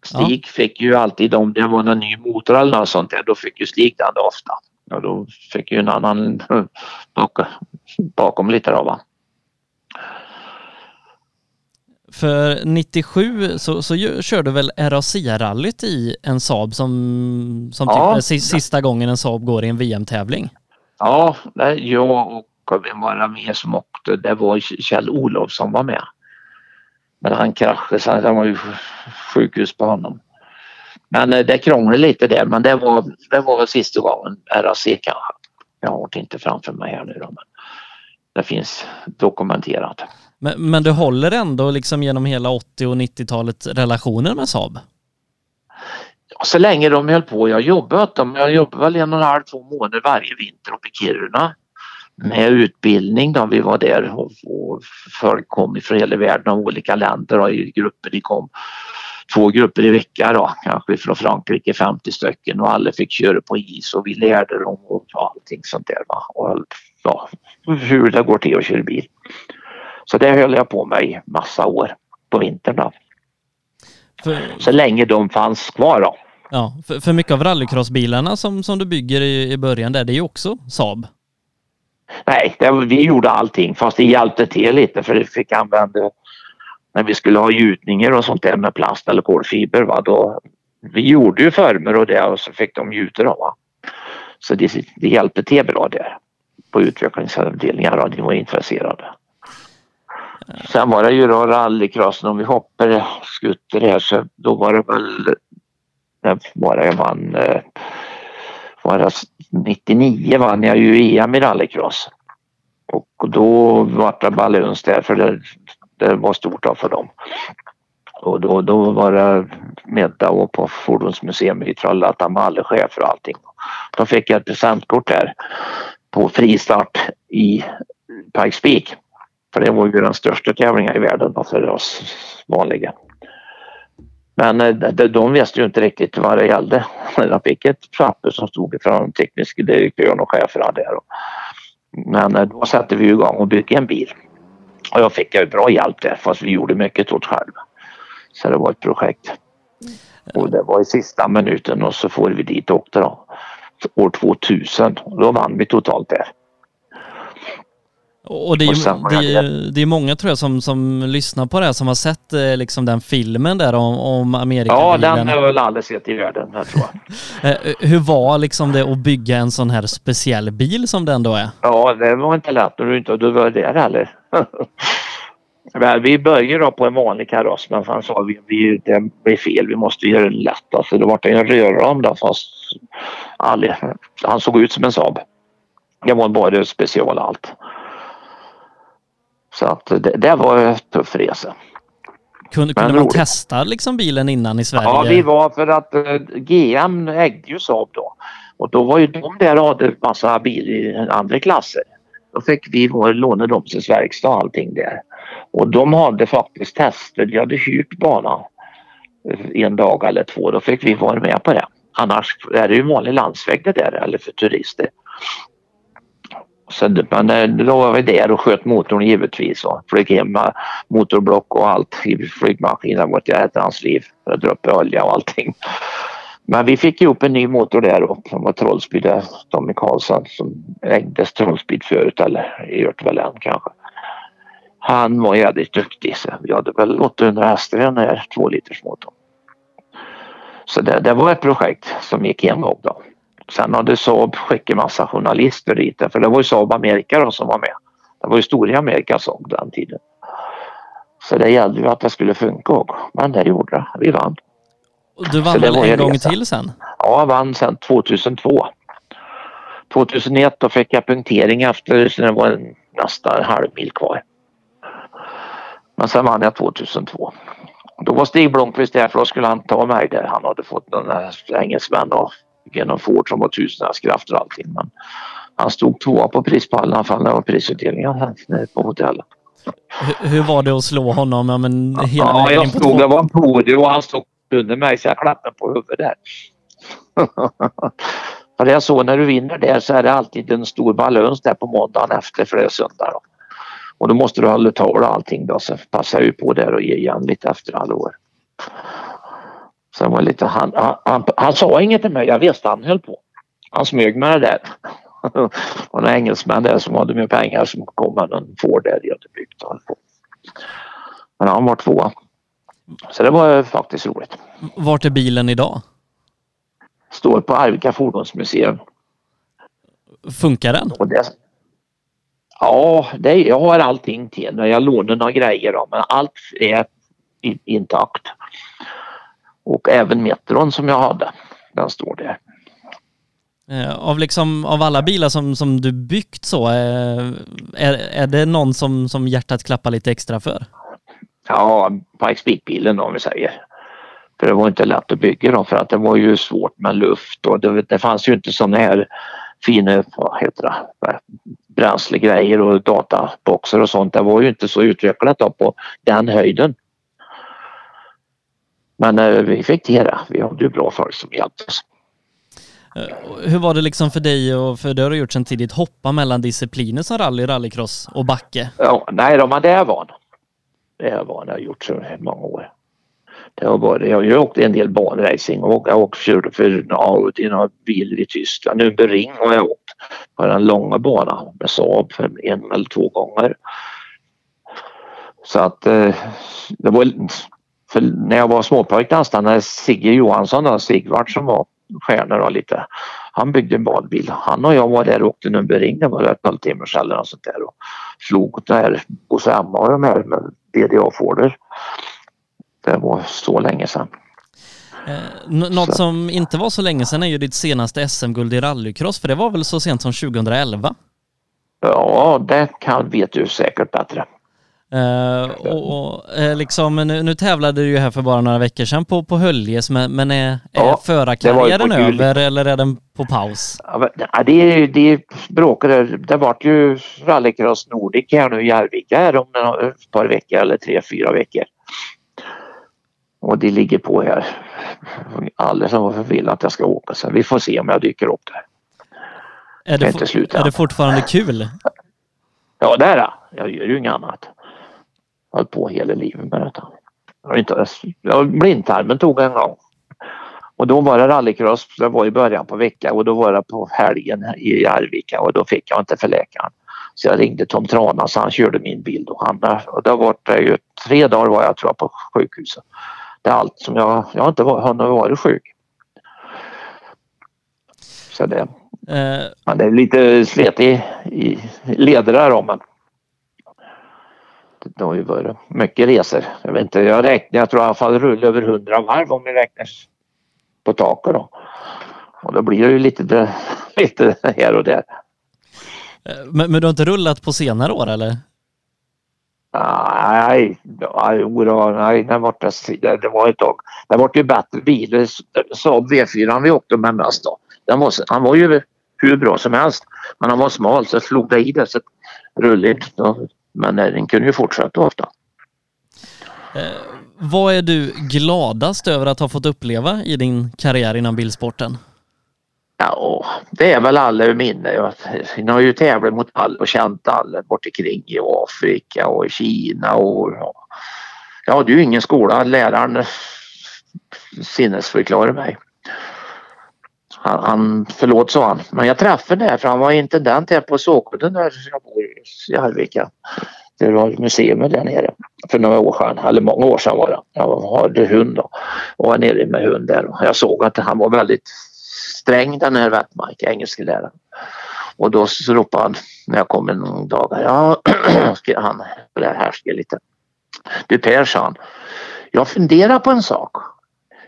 Stig ja. fick ju alltid om det var någon ny motor eller något sånt där, då fick ju Stig den ofta. Ja, då fick ju en annan bakom, bakom lite då va. För 97 så, så körde väl RAC-rallyt i en Saab som, som ja. typ sista gången en Saab går i en VM-tävling? Ja, jag och vem var det mer som åkte? Det var Kjell Olof som var med. Men han kraschade så det var ju sjukhus på honom. Men eh, det krånglade lite där men det var, det var sista gången RAC kanske. Jag har det inte framför mig här nu då, men det finns dokumenterat. Men, men du håller ändå liksom genom hela 80 och 90-talet relationer med Saab? Så länge de höll på. Jag jobbade åt dem. Jag jobbade väl en och en halv, två månader varje vinter uppe i Kiruna med utbildning. Då vi var där och, och folk kom från hela världen av olika länder och i grupper. De kom två grupper i veckan då, kanske från Frankrike 50 stycken och alla fick köra på is och vi lärde dem och allting sånt där. Va? Och, ja, hur det går till att köra bil. Så det höll jag på med i massa år på vintern då. För... Så länge de fanns kvar då. Ja, för, för mycket av rallycrossbilarna som, som du bygger i, i början där, det är ju också Saab. Nej, det, vi gjorde allting fast det hjälpte till lite för vi fick använda när vi skulle ha gjutningar och sånt där med plast eller kolfiber. Va, då, vi gjorde ju former och det och så fick de gjuta dem. Va. Så det, det hjälpte till bra där på utvecklingsavdelningen och de var intresserade. Sen var det ju då rallycrossen om vi hoppade skutter här så då var det väl när var det jag vann eh, eh, var det 99 vann jag ju EM i rallycross. Och då var det baluns där för det, det var stort för dem. Och då, då var det middag och på Fordonsmuseum i Trollhättan med alla chefer och allting. Då fick jag ett presentkort där på fristart i Pikes Peak. För det var ju den största tävlingen i världen för oss vanliga. Men eh, de visste ju inte riktigt vad det gällde. De fick ett papper som stod från tekniska direktören och cheferna där. Men eh, då satte vi igång och byggde en bil. Och jag fick ju bra hjälp där fast vi gjorde mycket åt själva. Så det var ett projekt. Och det var i sista minuten och så får vi dit och åkte då. År 2000 då vann vi totalt där. Och det är, ju, det, är, det är många tror jag som, som lyssnar på det här som har sett eh, liksom den filmen där om, om Amerika. Ja, den har väl aldrig sett i världen, jag tror jag. Eh, hur var liksom det att bygga en sån här speciell bil som den då är? Ja, det var inte lätt när du inte du var där heller. vi började då på en vanlig kaross men han sa vi, vi det blir fel, vi måste göra den lätt. Alltså, det var en rörram då fast aldrig, han såg ut som en Saab. Det var bara special allt. Så att det, det var en tuff resa. Kunde, kunde man testa liksom bilen innan i Sverige? Ja, vi var för att uh, GM ägde ju Saab då. Och då var ju de där och hade massa bil i andra klasser. Då fick vi låna dem till verkstad och allting där. Och de hade faktiskt tester. De hade hyrt banan en dag eller två. Då fick vi vara med på det. Annars är det ju vanlig landsväg det där eller för turister. Så, men då var vi där och sköt motorn givetvis och flög hem motorblock och allt i flygmaskinen mot hette hans liv för att dra upp olja och allting. Men vi fick ihop en ny motor där och som var Trollsby Tommy Karlsson som ägdes Trollsby förut eller gjort väl än kanske. Han var jävligt duktig så vi hade väl 800 hästar i den här två liters motorn. Så det, det, var ett projekt som gick igenom då. Sen hade Saab skickat massa journalister dit för det var ju Saab Amerika då som var med. Det var ju stora Amerika Saab den tiden. Så det gällde ju att det skulle funka också. Men det gjorde det. Vi vann. Du vann väl en gång resa. till sen? Ja, jag vann sen 2002. 2001 då fick jag punktering efter så det var nästan en halv mil kvar. Men sen vann jag 2002. Då var Stig Blomqvist där för då skulle han ta mig där. Han hade fått en engelsmän och genom Ford som var tusen hästkrafter och allting. Men han stod tvåa på prispallen i alla fall när det var prisutdelningen på hotellet. Hur, hur var det att slå honom? Ja, men hela ja, jag stod, det var en podium och han stod under mig så jag klappade på huvudet där. för det är så när du vinner där så är det alltid en stor baluns där på måndagen efter för det är söndag. Då. Och då måste du hålla tal och allting då så passar jag på där och ger igen lite efter alla år. Så var lite, han, han, han, han, sa inget till mig, jag visste han höll på. Han smög med det där. och några engelsmän där som hade med pengar som kom med en Ford där hade byggt. Men han var tvåa. Så det var faktiskt roligt. Vart är bilen idag? Står på Arvika fordonsmuseum. Funkar den? Det, ja, det, jag har allting till Jag lånar några grejer då, men allt är intakt. Och även Metron som jag hade, den står där. Eh, av, liksom, av alla bilar som, som du byggt så, eh, är, är det någon som, som hjärtat klappar lite extra för? Ja, Pikes Peak-bilen om vi säger. För det var inte lätt att bygga dem för att det var ju svårt med luft och det, det fanns ju inte sådana här fina, vad heter det, bränslegrejer och databoxar och sånt. Det var ju inte så utvecklat då på den höjden. Men eh, vi fick till det. Vi hade ju bra folk som hjälpte oss. Eh, hur var det liksom för dig och för det har du gjort sedan tidigt, hoppa mellan discipliner som rally, rallycross och backe? Ja, nej då, men det är van. Det är van, det har jag gjort så många år. Det har varit, jag har åkt en del banracing och jag har åkt för, för Audi, några bilar i Tyskland. Nu med Ring har jag åkt på den långa banan med Saab för en eller två gånger. Så att eh, det var för när jag var småpojk när Sigge Johansson och Sigvard som var stjärnor och lite. Han byggde en badbil. Han och jag var där och åkte Nürnbergring. Det var ett nolltimmars eller något sånt där och slog där hos Emma och de här med BDA-Forder. Det var så länge sedan. Eh, något så. som inte var så länge sedan är ju ditt senaste SM-guld i rallycross för det var väl så sent som 2011? Ja, det kan, vet du säkert bättre. Uh, och, och uh, liksom, nu, nu tävlade du ju här för bara några veckor sedan på, på Höljes, men, men är, ja, är förarkarriären över eller är den på paus? Ja, det, det bråkade, det vart ju rallycross Nordic här nu i Arvika här om ett par veckor eller tre, fyra veckor. Och det ligger på här. Alldeles för vill att jag ska åka så vi får se om jag dyker upp där. Är det, det är det fortfarande kul? Ja det är det. Jag gör ju inget annat höll på hela livet med detta. Jag inte, blindtarmen tog en gång. Och då var det rallycross, det var i början på veckan och då var det på helgen i Arvika och då fick jag inte för läkaren. Så jag ringde Tom Trana så han körde min bil och han, och har varit det ju, tre dagar var jag tror jag på sjukhuset. Det är allt som jag, jag har inte har varit sjuk. Så det, eh. men det är lite sletig i leder där då men det har ju varit mycket resor. Jag vet inte, jag räknar, jag tror i alla fall rulla över 100 varv om vi räknar på taket då. Och då blir det ju lite, lite här och där. Eh, men, men du har inte rullat på senare år eller? Nej, nej, nej det, var det, det var ett tag. Det var ju bättre bil. Saab V4 vi åkte med mest då. Den var, han var ju hur bra som helst. Men han var smal så slog det i det så rulligt. Men den kunde ju fortsätta ofta. Eh, vad är du gladast över att ha fått uppleva i din karriär inom bilsporten? Ja, det är väl alla minne. Jag har ju tävlat mot alla och känt alla bort omkring i Afrika och i Kina och jag hade ju ingen skola. Läraren sinnesförklarade mig. Han, han, förlåt sa han, men jag träffade där för han var intendent här på Såkudden där jag bor i Arvika. Det var ett museum där nere för några år sedan, eller många år sedan var det. Jag hade hund då och var nere med hund där och jag såg att han var väldigt sträng den här Wettmark, engelskläraren. Och då så ropade han när jag kom en dag, ja, han härskade lite. Du Per, sa han, jag funderar på en sak.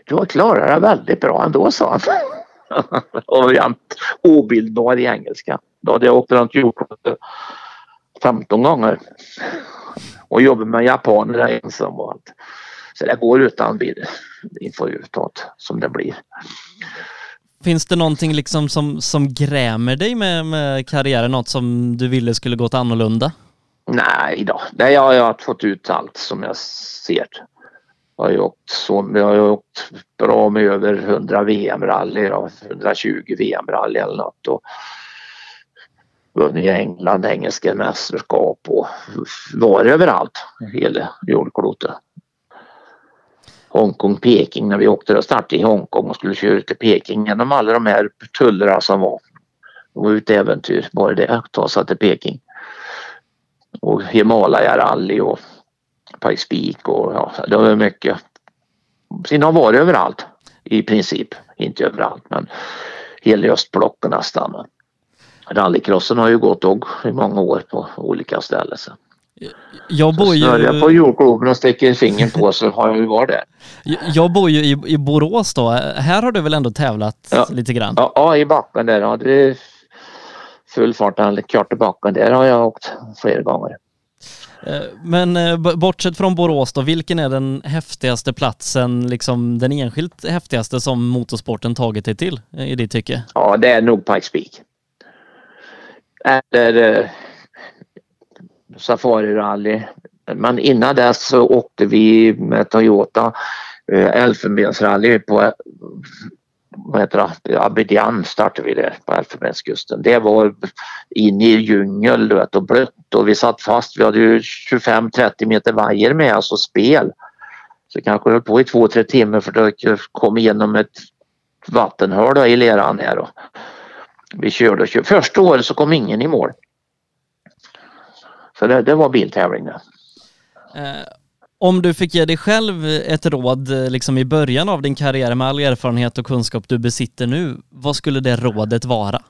Du har klarat det väldigt bra ändå, sa han. jag obildbar i engelska. Då hade jag åkt runt jordklotet 15 gånger och jobbat med japaner ensam och allt. Så det går utan bil. Vi får utåt som det blir. Finns det någonting liksom som, som grämer dig med, med karriären? Något som du ville skulle gått annorlunda? Nej då, Nej, jag har fått ut allt som jag ser. Jag har åkt, så, jag har åkt bra med över 100 VM-rally, 120 VM-rally eller något. Och vunnit i England, engelska mästerskap och var överallt, hela jordklotet. Hongkong, Peking när vi åkte och startade i Hongkong och skulle köra till Peking genom alla de här tullarna som var. Det var ett äventyr bara det, att ta sig till Peking. Och Himalaya rally och Peak och ja, det var mycket. Sen har varit överallt i princip, inte överallt men hela östblocket nästan. Rallycrossen har ju gått i många år på olika ställen. Så. Jag bor ju... Så jag på jordgloben och sticker fingret på så har jag ju varit där. Jag bor ju i, i Borås då. Här har du väl ändå tävlat ja. lite grann? Ja, ja, i backen där. Ja, det är full fart klart i backen. Där har jag åkt flera gånger. Eh, men eh, bortsett från Borås då, vilken är den häftigaste platsen, liksom den enskilt häftigaste som motorsporten tagit dig till eh, i ditt tycke? Ja, det är nog Pikes Peak. Eller safarirally. Men innan dess så åkte vi med Toyota eh, Elfenbensrally på Abidjan startade vi det på Elfenbenskusten. Det var in i djungel vet, och blött och vi satt fast. Vi hade ju 25-30 meter vajer med oss och spel. Så kanske höll på i två, tre timmar för att komma igenom ett vattenhål i leran här. Och vi körde och körde. Första året så kom ingen i mål. Så det, det var biltävling det. Eh, om du fick ge dig själv ett råd eh, liksom i början av din karriär med all erfarenhet och kunskap du besitter nu, vad skulle det rådet vara?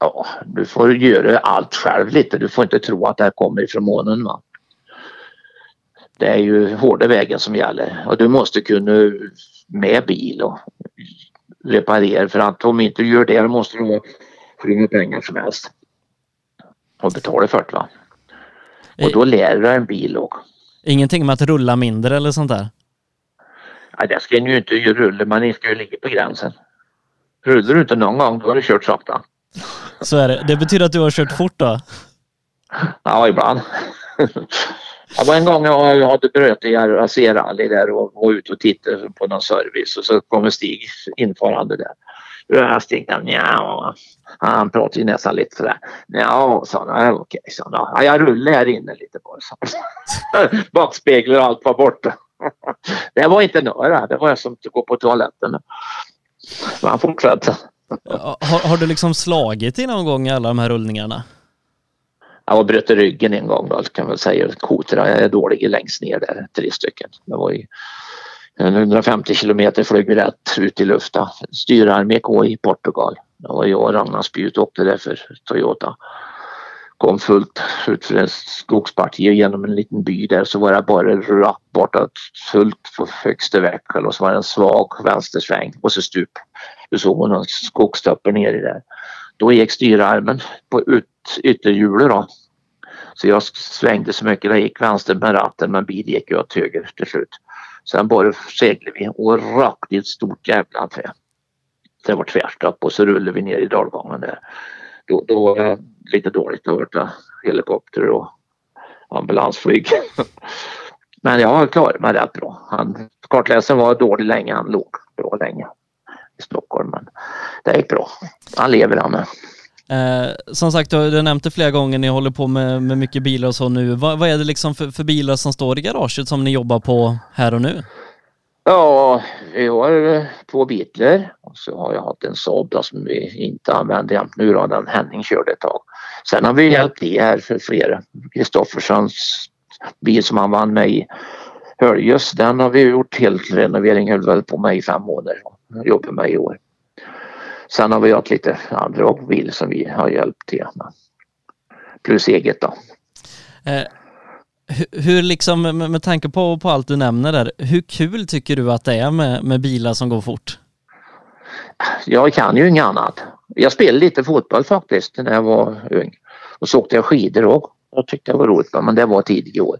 Ja, du får göra allt själv lite. Du får inte tro att det här kommer ifrån månen. Va? Det är ju hårda vägen som gäller och du måste kunna med bil och reparera för att om inte du gör det måste du ha hur mycket pengar som helst och betala för det. Va? Och då lär du en bil och Ingenting med att rulla mindre eller sånt där? Nej, det ska ju inte rulla, man ska ju ligga på gränsen. Rullar du inte någon gång, då har du kört sakta. Så är det. Det betyder att du har kört fort då? Ja, ibland. Det var en gång jag hade bröt i Aserali där och var ute och tittade på någon service och så kommer Stig infarande där. Jag Stig, ja, han pratade ju nästan lite sådär. Ja, sa han. Okej, sa han. Ja, jag rullar här inne lite bara. Bakspeglar och allt var borta. Det var inte några. Det var jag som gå på toaletten. Men han fortsatte. Har, har, du liksom slagit i någon gång i alla de här rullningarna? Jag bröt ryggen en gång då kan man säga. Koterna är dåliga längst ner där, tre stycken. Det var ju 150 kilometer flög vi rätt ut i luften. Styrarmé K i Portugal. Det var jag och Ragnar Spjut åkte där för Toyota. Kom fullt ut för en skogsparti och genom en liten by där så var det bara rakt bortåt fullt på högsta växel och så var det en svag vänstersväng och så stup. Du såg hon någon skogstöpper nere där. Då gick styrarmen på ut, ytterhjulet då. Så jag svängde så mycket, jag gick vänster med ratten men bilen gick ju åt höger till slut. Sen bara seglade vi och rakt i ett stort jävla trä. Det var tvärstopp och så rullade vi ner i dalgången där. Då, då var det lite dåligt. att var helikopter och ambulansflyg. Men jag klarade mig rätt bra. Han, kartläsaren var dålig länge. Han låg bra länge i Stockholm. Men det gick bra. Han lever han med. Eh, som sagt, du har nämnt det flera gånger, ni håller på med, med mycket bilar och så nu. Vad, vad är det liksom för, för, bilar som står i garaget som ni jobbar på här och nu? Ja, vi har två Beatler och så har jag haft en Saab som vi inte använder jämt nu då, den Henning körde ett tag. Sen har vi hjälpt till här för flera. Kristofferssons bil som han vann med i Höljes, den har vi gjort helt renovering, höll väl på med i fem månader. Jobbar med i år. Sen har vi haft lite andra bil som vi har hjälpt till med. Plus eget då. Eh, hur liksom, med, med tanke på, på allt du nämner där, hur kul tycker du att det är med, med bilar som går fort? Jag kan ju inget annat. Jag spelade lite fotboll faktiskt när jag var ung. Och så åkte jag skidor också. Jag tyckte det var roligt men det var tidiga år.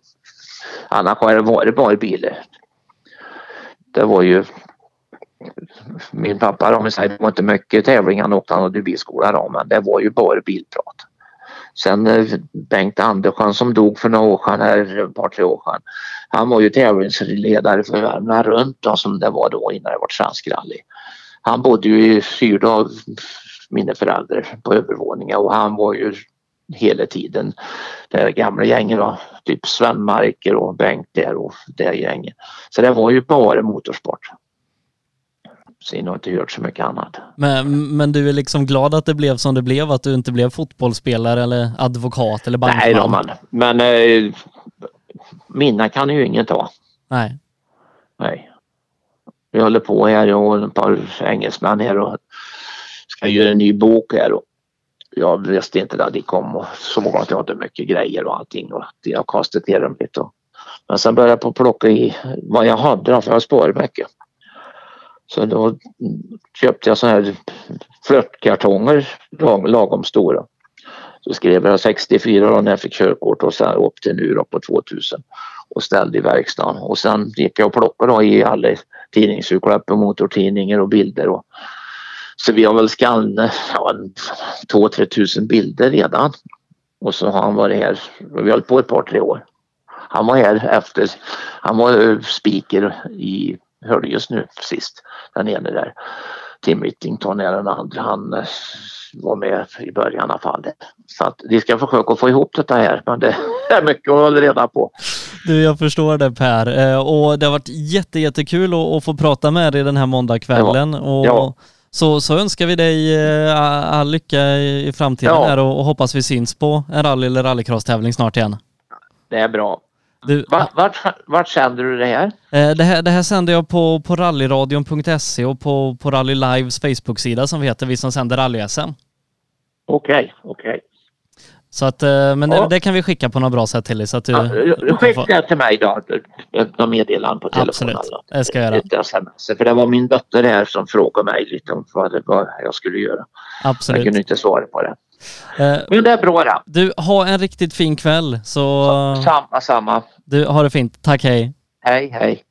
Annars har det varit bara bilar. Det var ju min pappa om säger det var inte mycket tävlingar han åkte han hade bilskola då men det var ju bara bilprat. Sen eh, Bengt Andersson som dog för några år sedan, här, ett par tre år sedan. Han var ju tävlingsledare för Värmland runt då, som det var då innan det var svensk rally. Han bodde ju styrd av mina föräldrar på övervåningen och han var ju hela tiden det gamla gänget då, typ Sven Marker och Bengt där och det gänget. Så det var ju bara motorsport. Sen har inte hört så mycket annat. Men, men du är liksom glad att det blev som det blev, att du inte blev fotbollsspelare eller advokat eller bankman? Nej då man. Men eh, mina kan ju inget ta. Nej. Nej. Vi håller på här och ett par engelsmän här och ska göra en ny bok här och jag visste inte när de kom och såg att jag hade mycket grejer och allting och jag kastade till dem lite. Men sen började jag på plocka i vad jag hade för jag sparade mycket. Så då köpte jag sådana här flörtkartonger lagom stora. Så skrev jag 64 då när jag fick körkort och sen upp till nu då på 2000 och ställde i verkstaden. Och sen gick jag och plockade då i alla tidningsurklipp och motortidningar och bilder. Och, så vi har väl skannat ja, 2-3 tusen bilder redan. Och så har han varit här, vi har hållit på ett par tre år. Han var här efter, han var speaker i hörde just nu sist, den ene där. Tim Whittington är den andra. Han eh, var med i början i alla fall. Så att vi ska försöka få ihop det här men det är mycket att hålla reda på. Du, jag förstår det Per eh, och det har varit jätte, jättekul att få prata med dig den här måndagskvällen. Ja. Och ja. Så, så önskar vi dig eh, all lycka i framtiden ja. och, och hoppas vi syns på en rally eller rallycross-tävling snart igen. Det är bra. Du, vart, vart, vart sänder du det här? Eh, det här, det här sänder jag på, på rallyradion.se och på, på Rally Lives Facebook-sida som vi heter, vi som sänder rally-SM. Okej, okay, okej. Okay. Så att, eh, men ja. det, kan vi skicka på något bra sätt till dig så att du... Ja, skicka det till mig då, några meddelanden på telefonen. Absolut, det ska jag göra. SMS. För det var min dotter här som frågade mig lite om vad, det, vad jag skulle göra. Absolut. Jag kunde inte svara på det. Eh, men det är bra det. Du, ha en riktigt fin kväll. Så... Samma, samma. Du, ha det fint. Tack, hej. Hej, hej.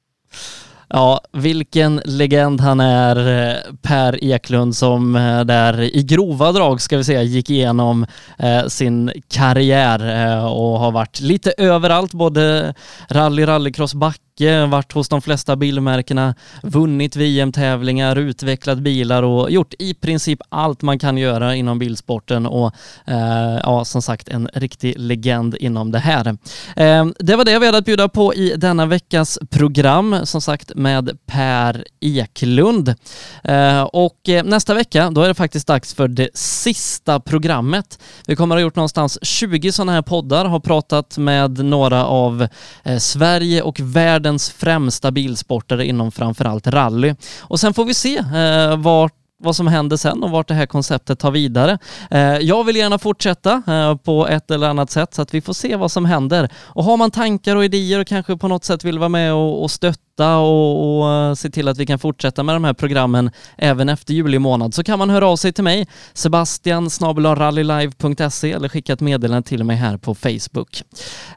Ja, vilken legend han är, eh, Per Eklund, som eh, där i grova drag ska vi säga gick igenom eh, sin karriär eh, och har varit lite överallt, både rally, rallycross, back mycket, varit hos de flesta bilmärkena, vunnit VM-tävlingar, utvecklat bilar och gjort i princip allt man kan göra inom bilsporten och eh, ja, som sagt en riktig legend inom det här. Eh, det var det vi hade att bjuda på i denna veckas program, som sagt med Per Eklund. Eh, och eh, nästa vecka, då är det faktiskt dags för det sista programmet. Vi kommer att ha gjort någonstans 20 sådana här poddar, har pratat med några av eh, Sverige och världen världens främsta bilsportare inom framförallt rally. Och sen får vi se eh, vart vad som händer sen och vart det här konceptet tar vidare. Eh, jag vill gärna fortsätta eh, på ett eller annat sätt så att vi får se vad som händer. Och har man tankar och idéer och kanske på något sätt vill vara med och stötta stötta och, och eh, se till att vi kan fortsätta med de här programmen även efter juli månad så kan man höra av sig till mig, Sebastian rallylive.se eller skicka ett meddelande till mig här på Facebook.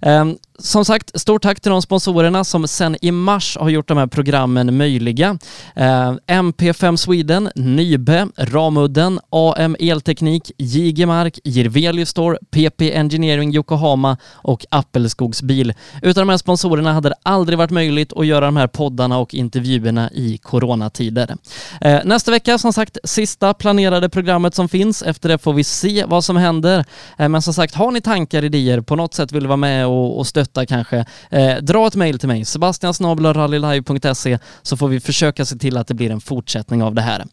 Um, som sagt, stort tack till de sponsorerna som sedan i mars har gjort de här programmen möjliga. Ehm, uh, MP5 Sweden, Nybe, Ramudden, AM Elteknik, Jigemark, Jirvelius Store, PP Engineering Yokohama och Appelskogs Bil. Utan de här sponsorerna hade det aldrig varit möjligt att göra de här här poddarna och intervjuerna i coronatider. Eh, nästa vecka, som sagt, sista planerade programmet som finns. Efter det får vi se vad som händer. Eh, men som sagt, har ni tankar, idéer, på något sätt vill vara med och, och stötta kanske, eh, dra ett mejl till mig, sebastiansnabelarallylive.se så får vi försöka se till att det blir en fortsättning av det här.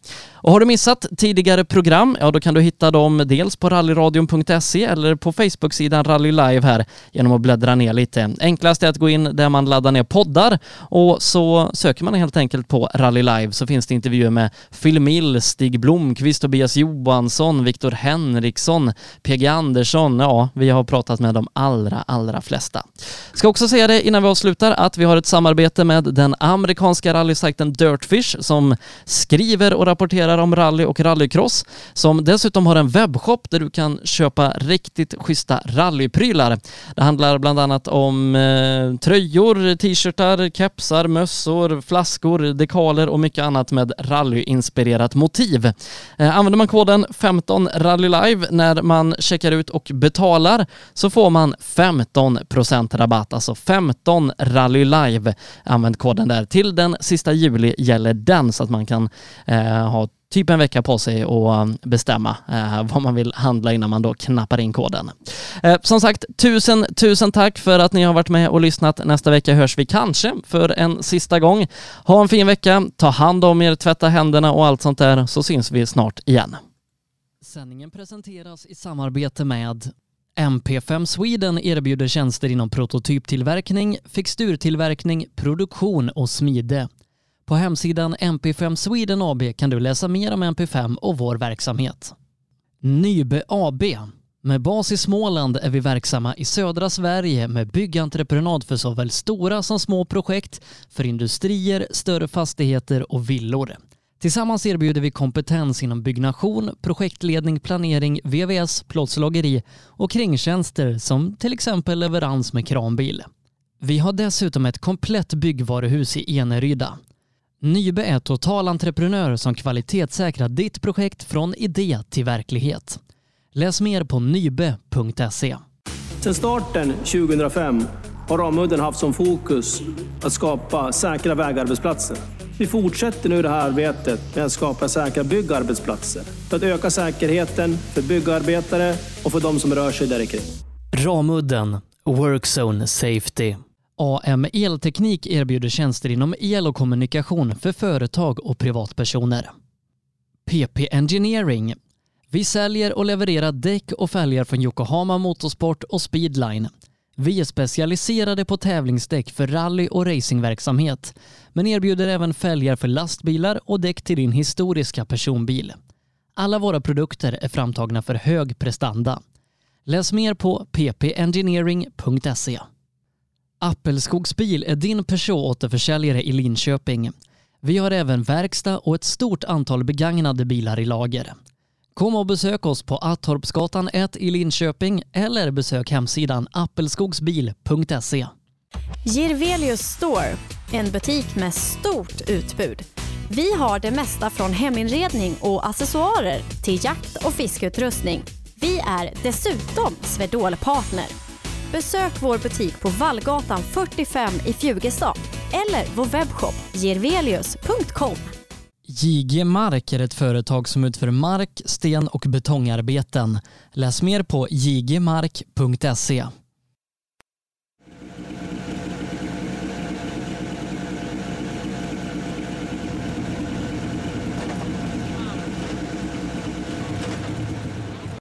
Och har du missat tidigare program, ja då kan du hitta dem dels på rallyradion.se eller på Facebook-sidan Rally Live här genom att bläddra ner lite. Enklast är att gå in där man laddar ner poddar och så söker man helt enkelt på Rally Live så finns det intervjuer med Phil Mill, Stig Blomqvist, Tobias Johansson, Viktor Henriksson, PG Andersson. Ja, vi har pratat med de allra, allra flesta. Ska också säga det innan vi avslutar att vi har ett samarbete med den amerikanska rallysajten Dirtfish som skriver och rapporterar om rally och rallycross, som dessutom har en webbshop där du kan köpa riktigt schyssta rallyprylar. Det handlar bland annat om eh, tröjor, t-shirtar, kepsar, mössor, flaskor, dekaler och mycket annat med rallyinspirerat motiv. Eh, använder man koden 15 rallylive när man checkar ut och betalar så får man 15% rabatt, alltså 15 rallylive. Använd koden där. Till den sista juli gäller den så att man kan eh, ha typ en vecka på sig att um, bestämma eh, vad man vill handla innan man då knappar in koden. Eh, som sagt, tusen, tusen tack för att ni har varit med och lyssnat. Nästa vecka hörs vi kanske för en sista gång. Ha en fin vecka, ta hand om er, tvätta händerna och allt sånt där så syns vi snart igen. Sändningen presenteras i samarbete med MP5 Sweden erbjuder tjänster inom prototyptillverkning, fixturtillverkning, produktion och smide. På hemsidan MP5 Sweden AB kan du läsa mer om MP5 och vår verksamhet. Nybe AB. Med bas i Småland är vi verksamma i södra Sverige med byggentreprenad för såväl stora som små projekt, för industrier, större fastigheter och villor. Tillsammans erbjuder vi kompetens inom byggnation, projektledning, planering, VVS, plåtslageri och kringtjänster som till exempel leverans med kranbil. Vi har dessutom ett komplett byggvaruhus i Eneryda. Nybe är totalentreprenör som kvalitetssäkrar ditt projekt från idé till verklighet. Läs mer på nybe.se. Sedan starten 2005 har Ramudden haft som fokus att skapa säkra vägarbetsplatser. Vi fortsätter nu det här arbetet med att skapa säkra byggarbetsplatser för att öka säkerheten för byggarbetare och för de som rör sig där kring. Ramudden Workzone Safety AM Elteknik erbjuder tjänster inom el och kommunikation för företag och privatpersoner. PP Engineering. Vi säljer och levererar däck och fälgar från Yokohama Motorsport och Speedline. Vi är specialiserade på tävlingsdäck för rally och racingverksamhet, men erbjuder även fälgar för lastbilar och däck till din historiska personbil. Alla våra produkter är framtagna för hög prestanda. Läs mer på ppengineering.se. Appelskogsbil är din Peugeot-återförsäljare i Linköping. Vi har även verkstad och ett stort antal begagnade bilar i lager. Kom och besök oss på Attorpsgatan 1 i Linköping eller besök hemsidan appelskogsbil.se. Girvelius Store, en butik med stort utbud. Vi har det mesta från heminredning och accessoarer till jakt och fiskeutrustning. Vi är dessutom Swedol partner Besök vår butik på Vallgatan 45 i Fjugestad eller vår webbshop gervelius.com. JG Mark är ett företag som utför mark, sten och betongarbeten. Läs mer på jgmark.se.